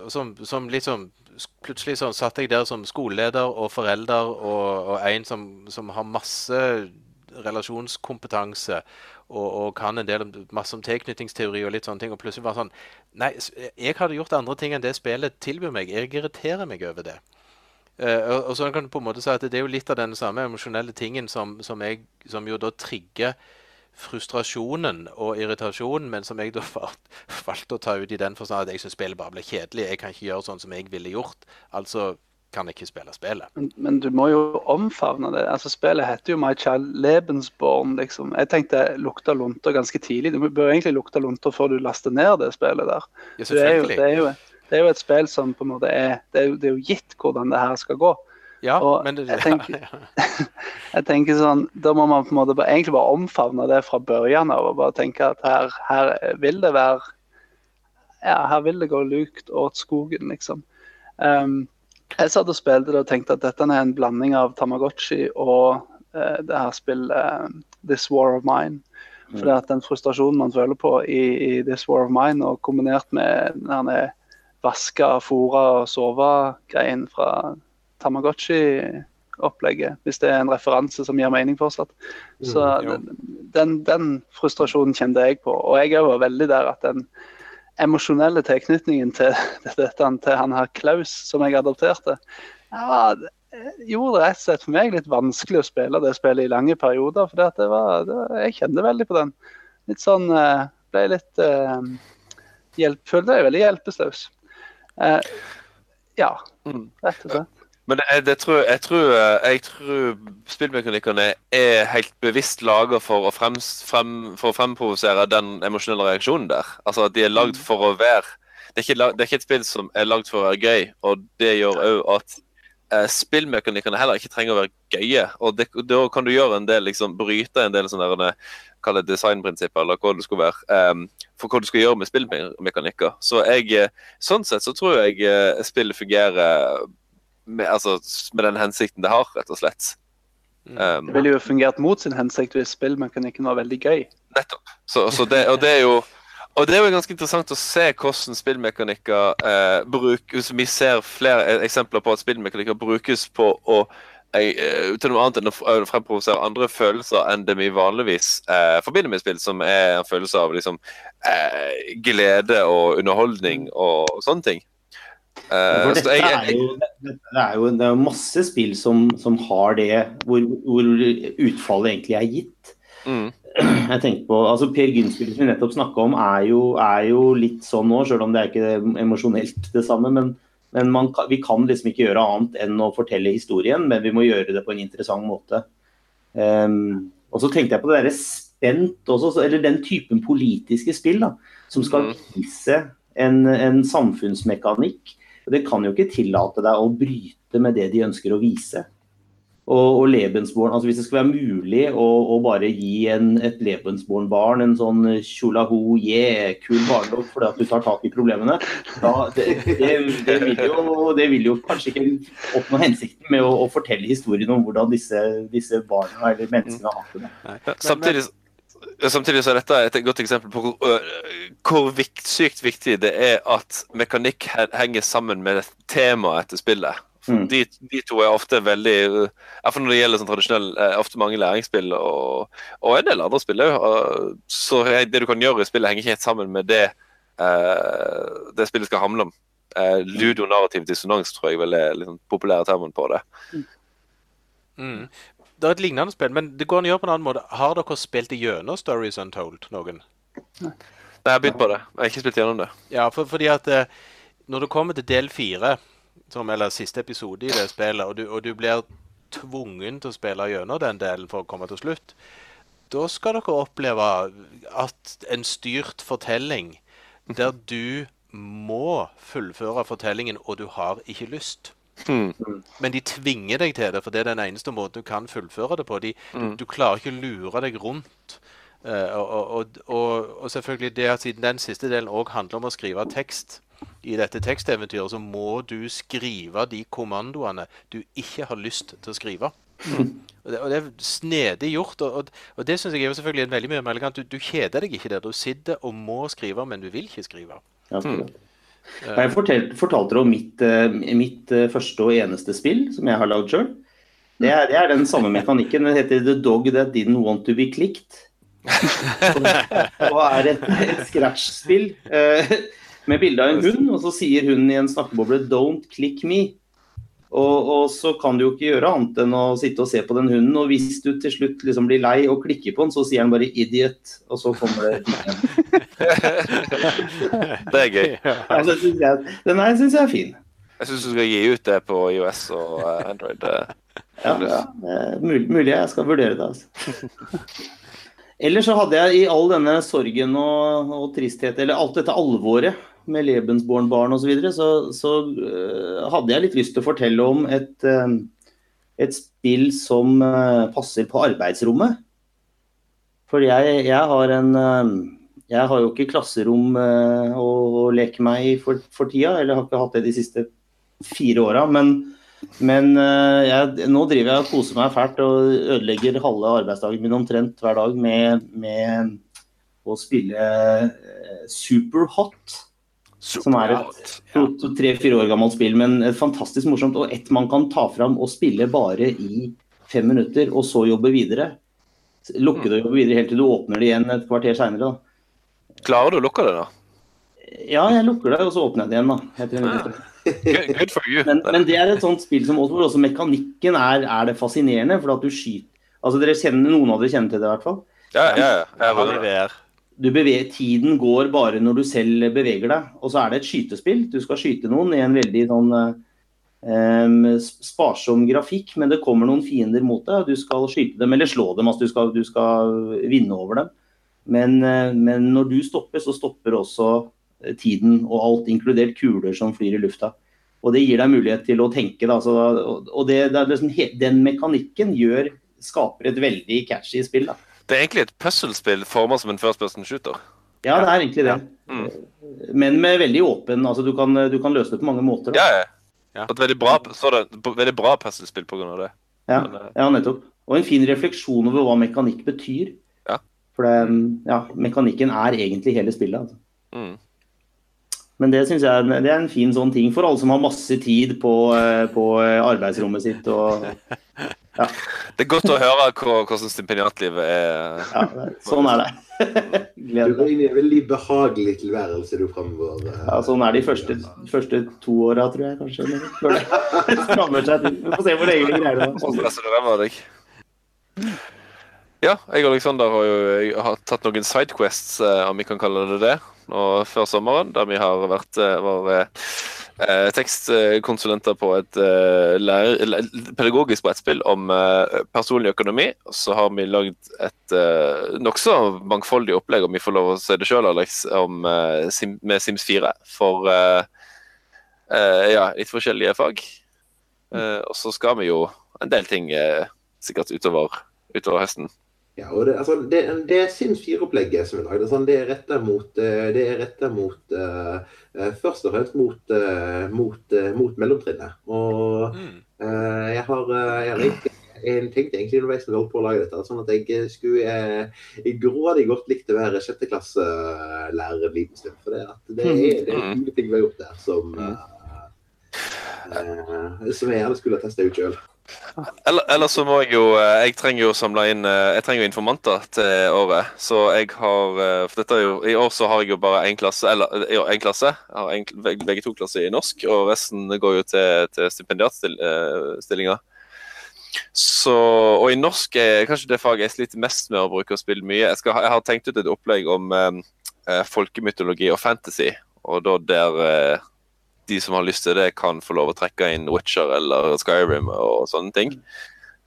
og som, som liksom Plutselig sånn satt jeg der som skoleleder og forelder og, og en som, som har masse relasjonskompetanse og, og, kan en del masse om tilknytningsteori og litt sånne ting. Og plutselig var sånn Nei, jeg hadde gjort andre ting enn det spillet tilbyr meg. Jeg irriterer meg over det. Uh, og, og så kan du på en måte si at Det er jo litt av den samme emosjonelle tingen som, som, jeg, som jo da trigger frustrasjonen og irritasjonen, men som jeg da valgte å ta ut i den forstand at jeg syns spillet bare ble kjedelig. Jeg kan ikke gjøre sånn som jeg ville gjort. Altså kan ikke spille spillet. Men, men, du må jo omfavne det. Altså Spillet heter jo My Child Lebensborn. liksom. Jeg tenkte lukta lunter ganske tidlig. Du bør egentlig lukte lunter før du laster ned det spillet der. Ja, det, er jo, det, er jo, det, er jo, et spill som på en måte er Det er jo, det er jo gitt hvordan det her skal gå. Ja, og men det, jeg, tenker, jeg tenker sånn, Da må man på en måte bare, egentlig bare omfavne det fra børjan av og bare tenke at her, her vil det være ja, her vil det gå lukt åt skogen, liksom. Um, jeg satt og spilte det og tenkte at dette er en blanding av Tamagotchi og eh, det her spillet uh, This War of Mine. Mm. For at den frustrasjonen man føler på i, i, This War of Mine, og kombinert med denne vaska, fora og sove-greien fra Tamagotchi-opplegget, hvis det er en referanse som gir mening fortsatt. Mm, Så den, den, frustrasjonen kjente jeg på. Og jeg var veldig der at den emosjonelle tilknytningen til, dette, til han her Klaus, som jeg adopterte, ja, gjorde det rett og slett for meg litt vanskelig å spille det spillet i lange perioder. For det var, det var, jeg kjente veldig på den. Litt sånn eh, Ble litt uh, hjelp, Følte meg veldig hjelpeløs. Uh, ja, mm. rett og slett. Men det, det tror, jeg, tror, eh, jeg tror spillmekanikkene er helt bevisst laga for, frem, for å fremprovosere den emosjonelle reaksjonen der. Altså at de er lagd mm. for å være det er, ikke, det er ikke et spill som er lagd for å være gøy, og det gjør òg at eh, spillmekanikkene heller ikke trenger å være gøye. Og det, da kan du gjøre en del, liksom, bryte en del sånne kall det designprinsipper, eller hva det skulle være, um, for hva du skal gjøre med spillmekanikker. Så jeg, eh, sånn sett så tror jeg spillet fungerer med, altså, med, den hensikten det har, rett og slett. Um, det ville jo fungert mot sin hensikt hvis spillmekanikken var veldig gøy. Nettopp. Så, så det, og det er jo og det er jo ganske interessant å se hvordan spillmekanikker eh, brukes. Vi ser flere eksempler på at spillmekanikker brukes på å eh, til noe annet enn å fremprovosere andre følelser enn det vi vanligvis eh, forbinder med spill, som er en følelse av liksom, eh, glede og underholdning og, og sånne ting. Uh, det, er jo, det, er jo, det er jo masse spill som, som har det, hvor, hvor, utfallet egentlig er gitt. Mm. Jeg tenker på, altså Per Gynt-spillet som vi nettopp snakka om, er jo, er jo, litt sånn nå, selv om det er ikke emosjonelt det samme. Men, men man, vi kan liksom ikke gjøre annet enn å fortelle historien, men vi må gjøre det på en interessant måte. Um, og så tenkte jeg på det derre spent også, eller den typen politiske spill da, som skal mm. vise en, en samfunnsmekanikk det kan jo ikke tillate deg å bryte med det de ønsker å vise. Og, og Lebensborn, altså Hvis det skal være mulig å, å bare gi en, et Lebensborn-barn en sånn tjolaho, yeah, kul barndom fordi at du tar tak i problemene, da, det, det, det, vil jo, det vil jo kanskje ikke oppnå hensikten med å, å fortelle historien om hvordan disse, disse barna eller menneskene har hatt det. Samtidig, samtidig så er dette et godt eksempel på hvor, øh, hvor vikt, sykt viktig det er at mekanikk henger sammen med temaet etter spillet. Mm. De, de to er ofte veldig øh, Iallfall når det gjelder sånn tradisjonell eh, Ofte mange læringsspill og, og en del andre spill òg. Så det du kan gjøre i spillet, henger ikke helt sammen med det uh, det spillet skal handle om. Uh, Ludonarrativ dissonans tror jeg vel er liksom populære termen på det. Mm. Det er et lignende spill, men det går an å gjøre på en annen måte. Har dere spilt igjennom Stories Untold, noen? Nei, Jeg har begynt på det. Jeg har ikke spilt gjennom det. Ja, for, fordi at eh, når du kommer til del fire, som, eller siste episode i det spillet, og du, og du blir tvungen til å spille gjennom den delen for å komme til slutt, da skal dere oppleve at en styrt fortelling der du må fullføre fortellingen, og du har ikke lyst. Hmm. Men de tvinger deg til det, for det er den eneste måten du kan fullføre det på. De, du, du klarer ikke å lure deg rundt. Uh, og, og, og, selvfølgelig det at siden den siste delen òg handler om å skrive tekst i dette teksteventyret, så må du skrive de kommandoene du ikke har lyst til å skrive. Og det, og det er snedig gjort, og, og, og det syns jeg er jo selvfølgelig en veldig mye mer elegant. Du, du kjeder deg ikke der. Du sitter og må skrive, men du vil ikke skrive. Ja. Jeg fortalte, fortalte om mitt, eh, mitt eh, første og eneste spill som jeg har lagd sjøl. Det, det er den samme mekanikken. Den heter The Dog That Didn't Want To Be Clicked. Og, og er et, et scratch-spill eh, med bilde av en hund, og så sier hun i en snakkeboble 'Don't click me'. Og, og så kan du jo ikke gjøre annet enn å sitte og se på den hunden. Og hvis du til slutt liksom blir lei og klikker på den, så sier den bare 'idiot', og så kommer det igjen. Det er gøy. Ja, det synes jeg, den her syns jeg er fin. Jeg syns du skal gi ut det på IOS og eh, Android. eh. Ja, ja. Mulig, mulig jeg skal vurdere det. Altså. Ellers så hadde jeg i all denne sorgen og, og tristhet, eller alt dette alvoret med Lebensborn-barn osv., så, videre, så, så øh, hadde jeg litt lyst til å fortelle om et, øh, et spill som øh, passer på arbeidsrommet. For jeg, jeg har en Jeg har jo ikke klasserom å, å leke meg i for, for tida, eller har ikke hatt det de siste fire åra. Men men eh, jeg, nå driver jeg og koser meg fælt og ødelegger halve arbeidsdagen min omtrent hver dag med, med å spille eh, Superhot. Som er et tre-fire år gammelt spill, men et fantastisk morsomt. Og ett man kan ta fram og spille bare i fem minutter, og så jobbe videre. Lukke det og jobbe videre helt til du åpner det igjen et kvarter seinere. Klarer du å lukke det, da? Ja, jeg lukker det, og så åpner jeg det igjen. da. Etter. Good, good for you. Men, men det er et sånt spill som også, hvor også mekanikken er, er det fascinerende. For at du skyter Altså dere kjenner, Noen av dere kjenner til det, i hvert fall. Ja, ja, ja. Jeg var i Du beveger, tiden går bare når du selv beveger deg. Og så er det et skytespill. Du skal skyte noen i en veldig sånn eh, sparsom grafikk, men det kommer noen fiender mot deg, du skal skyte dem eller slå dem. Altså du skal, du skal vinne over dem. Men, eh, men når du stopper, så stopper også eh, tiden og alt, inkludert kuler som flyr i lufta. Og det gir deg mulighet til å tenke. Da, så, og- det, det liksom, den mekanikken gjør, skaper et veldig catchy spill. Da. Det er egentlig et puzzlespill formet som en first person shooter. Ja, det er egentlig det. Mm. Men med veldig åpen altså Du kan, du kan løse det på mange måter. Da. Ja, ja. Ja. Et veldig bra, så det, veldig bra puzzlespill av det. Ja, Men, eh, ja, nettopp. Og en fin refleksjon over hva mekanikk betyr. Ja. For det, ja, mekanikken er egentlig hele spillet. Altså. Mm. Men det syns jeg det er en fin sånn ting for alle som har masse tid på, eh, på eh, arbeidsrommet sitt. Og, Det er godt å høre hvordan stipendiatlivet er. ja, sånn er det. Du Gleder inn en veldig behagelig tilværelse du fremover. eh. Ja, sånn er de første, første to åra, tror jeg kanskje. Før det strammer seg til. Vi får se hvor lenge vi greier det. Sånn det. Ja, jeg og Alexander har jo jeg har tatt noen sidequests, eh, om vi kan kalle det det, nå før sommeren. Der vi har vært eh, var, eh, tekstkonsulenter på et eh, lærer, pedagogisk brettspill om eh, personlig økonomi. Og så har vi lagd et eh, nokså mangfoldig opplegg, om vi får lov å si det sjøl, Alex, om, eh, Sim, med Sims 4 for eh, eh, ja, litt forskjellige fag. Og så skal vi jo en del ting sikkert utover, utover høsten. Ja, og det, altså, det, det Sims 4-opplegget som er lagd, sånn, det er retta mot, det er rettet mot uh, Først og fremst mot, uh, mot, uh, mot mellomtrinnet. Og Mm. jeg har, jeg egentlig jeg tenkte egentlig underveis når jeg holdt på å lage dette, sånn at jeg skulle eh, grådig godt likt å være sjetteklasselærer en liten stund. For det, at det er det er Mm. ting vi har gjort der som, eh, eh, som jeg gjerne skulle ha testa ut sjøl. Eller, eller så må jeg jo eh, Jeg trenger jo samle inn eh, Jeg trenger jo informanter til året. Så jeg har eh, For dette er jo I år så har jeg jo bare én klasse. Eller jo, én klasse. Jeg har begge to klasser i norsk, og resten går jo til, til stipendiatstillinger. Så Og i norsk er kanskje det faget jeg sliter mest med å bruke og spille mye. Jeg, skal, jeg har tenkt ut et opplegg om eh, folkemytologi og fantasy, og da der eh, de som har lyst til det, kan få lov å trekke inn Witcher eller Skyrim og sånne ting.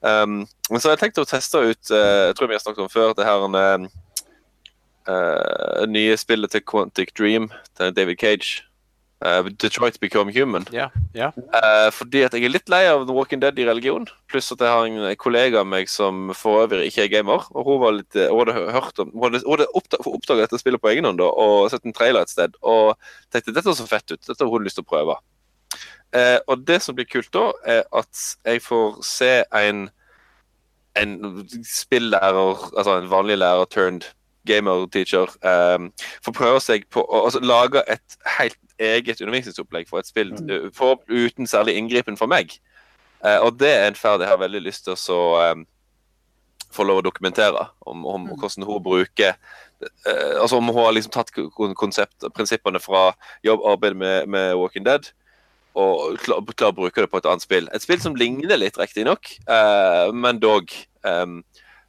Um, men så har jeg tenkt å teste ut uh, Jeg tror vi har snakket om før det her eh, nye spillet til Quantic Dream til David Cage. Eh, Detroit Become Human. Yeah, yeah. Uh, fordi at jeg er litt lei av The Walking Dead i religion. Pluss at jeg har en kollega av meg som for øvrig ikke er gamer. Og hun, var litt, eh, hun hadde hørt om Hun hadde, hun hadde oppdaget dette spillet på egen hånd da, og sett en trailer et sted. Og tenkte dette så fett ut. Dette har hun lyst til å prøve. Uh, og det som blir kult da, er at jeg får se en en spillærer, altså en vanlig lærer turned gamer-teacher, um, får prøve seg på å altså, lage et helt eget undervisningsopplegg for et spill mm. for, uten særlig inngripen for meg. Uh, og det er en ferd jeg har veldig lyst til å så, um, få lov å dokumentere. Om, om hvordan hun bruker uh, Altså om hun har liksom tatt kon- konsept, prinsippene fra jobb, arbeid med, med Walking Dead og klar, klar å bruke det på et annet spill. Et spill som ligner litt, riktignok, uh, men dog. Um,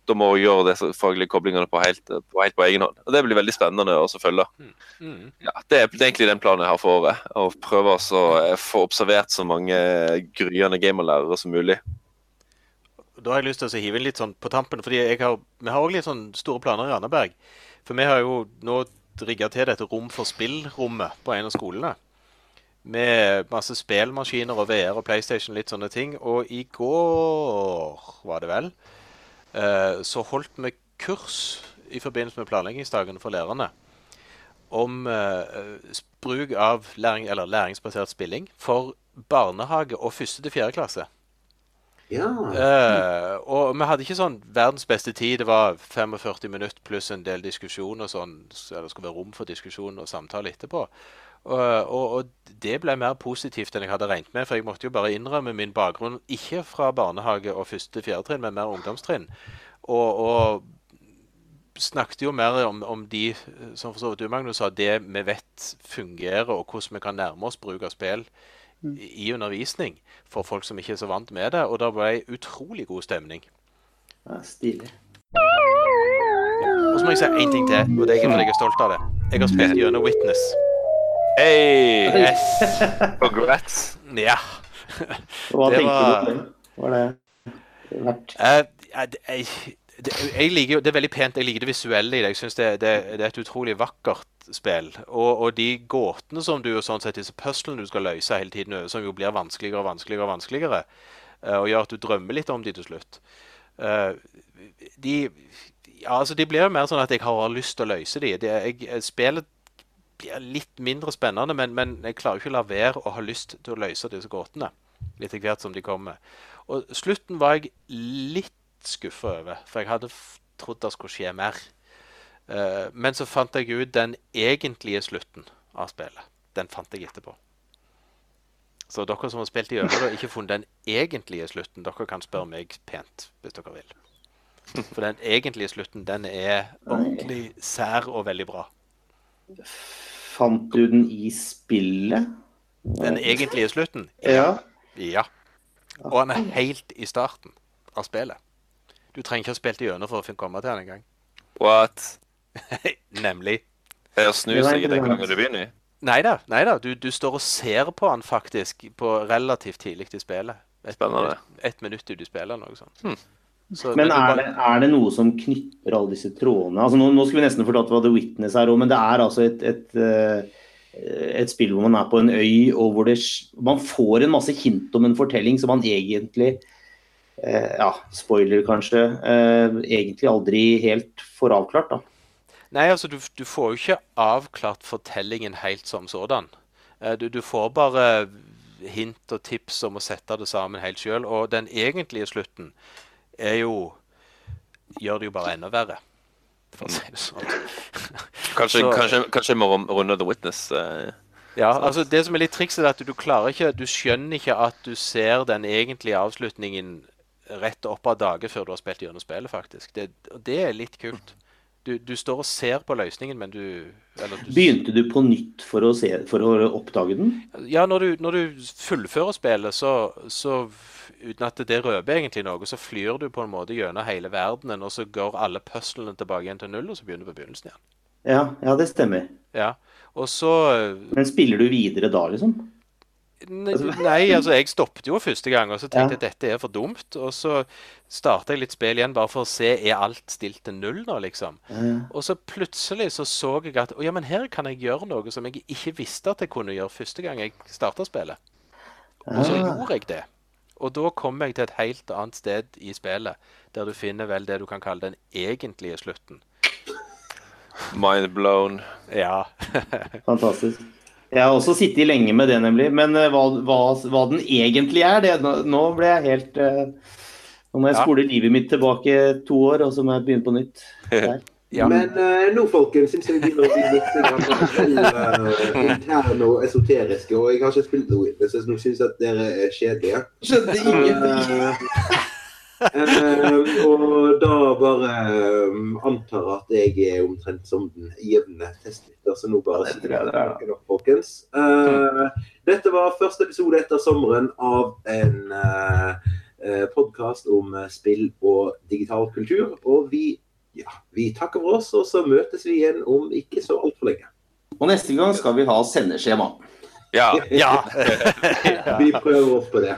da må hun gjøre disse faglige koblingene på helt, på helt på egen hånd. Og Det blir veldig spennende å følge. Mm. Ja, det er egentlig den planen jeg har for året. Å prøve å eh, få observert så mange gryende gamerlærere som mulig. Da har jeg lyst til å hive inn litt sånn på tampen, fordi har, vi har også litt sånn store planer i Randaberg. For vi har jo nå rigga til dette rom for spill-rommet på en av skolene. Med masse spillmaskiner og VR og PlayStation, litt sånne ting. Og i går, var det vel, så holdt vi kurs i forbindelse med planleggingsdagene for lærerne om eh, bruk av læring, læringsbasert spilling for barnehage og første til fjerde klasse. Ja. Uh, og vi hadde ikke sånn verdens beste tid. Det var 45 minutter pluss en del diskusjon og sånn. Så det skulle være rom for diskusjon og samtale etterpå. Og, og, og det ble mer positivt enn jeg hadde regnet med. For jeg måtte jo bare innrømme min bakgrunn, ikke fra barnehage og første fjerde trinn, men mer ungdomstrinn. Og, og snakket jo mer om, om de, som for så vidt du, Magnus, sa, det vi vet fungerer, og hvordan vi kan nærme oss bruk av spill i i undervisning for folk som ikke er så vant med det. Og det ble utrolig god stemning. Ja, stilig. Og så må jeg si én ting til, og det er fordi jeg er stolt av det. Jeg har spilt gjennom Witness. Hey! Yes. Congrats. Ja. Hva Det tenkte var- du om den? Var det verdt Eh, jeg, det, jeg liker jo, det er veldig pent. Jeg liker det visuelle i det. Jeg synes det, det, det er et utrolig vakkert spill. Og, og de gåtene som du og sånn sett, disse puzzlene du skal løse hele tiden, som jo blir vanskeligere og vanskeligere, og vanskeligere, og gjør at du drømmer litt om de til slutt. De, ja, altså de blir jo mer sånn at jeg har lyst til å løse de. Det, jeg, spillet blir litt mindre spennende, men, men jeg klarer ikke å la være å ha lyst til å løse disse gåtene. Litt etter hvert som de kommer. Og slutten var jeg litt skuffa over, for jeg hadde trodd det skulle skje mer. Eh, men så fant jeg ut den egentlige slutten av spillet. Den fant jeg etterpå. Så dere som har spilt i øvrig og ikke funnet den egentlige slutten, dere kan spørre meg pent hvis dere vil. For den egentlige slutten, den er ordentlig sær og veldig bra. Fant du den i spillet? Den egentlige slutten? Ja. Ja. Og han er helt i starten av spillet. Du trenger ikke ha spilt gjennom for å komme til den engang. What? Nemlig. Er å snu Det var seg i den gangen du begynner. Nei da, nei da. Du, du står og ser på han faktisk på relativt tidlig i spillet. Et, Spennende. Et, et minutt ut i spillet, eller noe sånt. Hmm. Så, Men er bare- det, er det noe som knytter alle disse trådene? Altså nå, nå skulle vi nesten fortalt hva The Witness er òg, men det er altså et, et, eh, et spill hvor man er på en øy, og hvor det, man får en masse hint om en fortelling som man egentlig ja, spoiler kanskje, eh, egentlig aldri helt får avklart. da. Nei, altså du, du får jo ikke avklart fortellingen helt som sådan. Eh, Du, du får bare hint og tips om å sette det sammen helt sjøl. Og den egentlige slutten er jo Gjør det jo bare enda verre, for å si det sånn. Kanskje, Så- kanskje, kanskje må runde The Witness. Uh, Ja, altså Det som er litt trikset, er at du klarer ikke Du skjønner ikke at du ser den egentlige avslutningen rett opp av dage før du har spilt gjennom spillet, faktisk. Det, det er litt kult. Du, du står og ser på løsningen, men du, eller du Begynte du på nytt for å, se, for å oppdage den? Ja, når du, når du fullfører spillet, så, så uten at det røper egentlig noe, så flyr du på en måte gjennom hele verdenen, og så går alle puslene tilbake igjen til null, og så begynner du på begynnelsen igjen. Ja, ja, det stemmer. Ja, Og så Men spiller du videre da, liksom? Nei, altså jeg stoppet jo første gang, og så tenkte jeg Ja. at dette er for dumt. Og så starta jeg litt spill igjen bare for å se er alt stilt til null nå, liksom. Mm. Og så plutselig så så jeg at å ja, men her kan jeg gjøre noe som jeg ikke visste at jeg kunne gjøre første gang jeg starta spillet. Og så gjorde jeg det. Og da kom jeg til et helt annet sted i spillet, der du finner vel det du kan kalle den egentlige slutten. Mind blown. Ja. Fantastisk. Jeg har også sittet lenge med det, nemlig. Men eh, hva, hva, hva den egentlig er, det, nå, nå ble jeg helt uh, Nå må jeg Ja. livet mitt tilbake to år, og så må jeg begynne på nytt. Ja. Men uh, nå, folkens, syns jeg vi begynner å bli litt uh, interne og esoteriske. Og jeg har ikke spilt noe Witness, så nå syns jeg at dere er kjedelige. Skjønte Eh, eh, og da bare um, antar at jeg er omtrent som den jevne testlytter, så nå bare sitter jeg der, er, opp, folkens. Eh, dette var første episode etter sommeren av en uh, podkast om eh, spill og digital kultur. Og vi, ja, vi takker for oss, og så møtes vi igjen om ikke så altfor lenge. Og neste gang skal vi ha sendeskjema. Ja. ja. Vi prøver oss på det.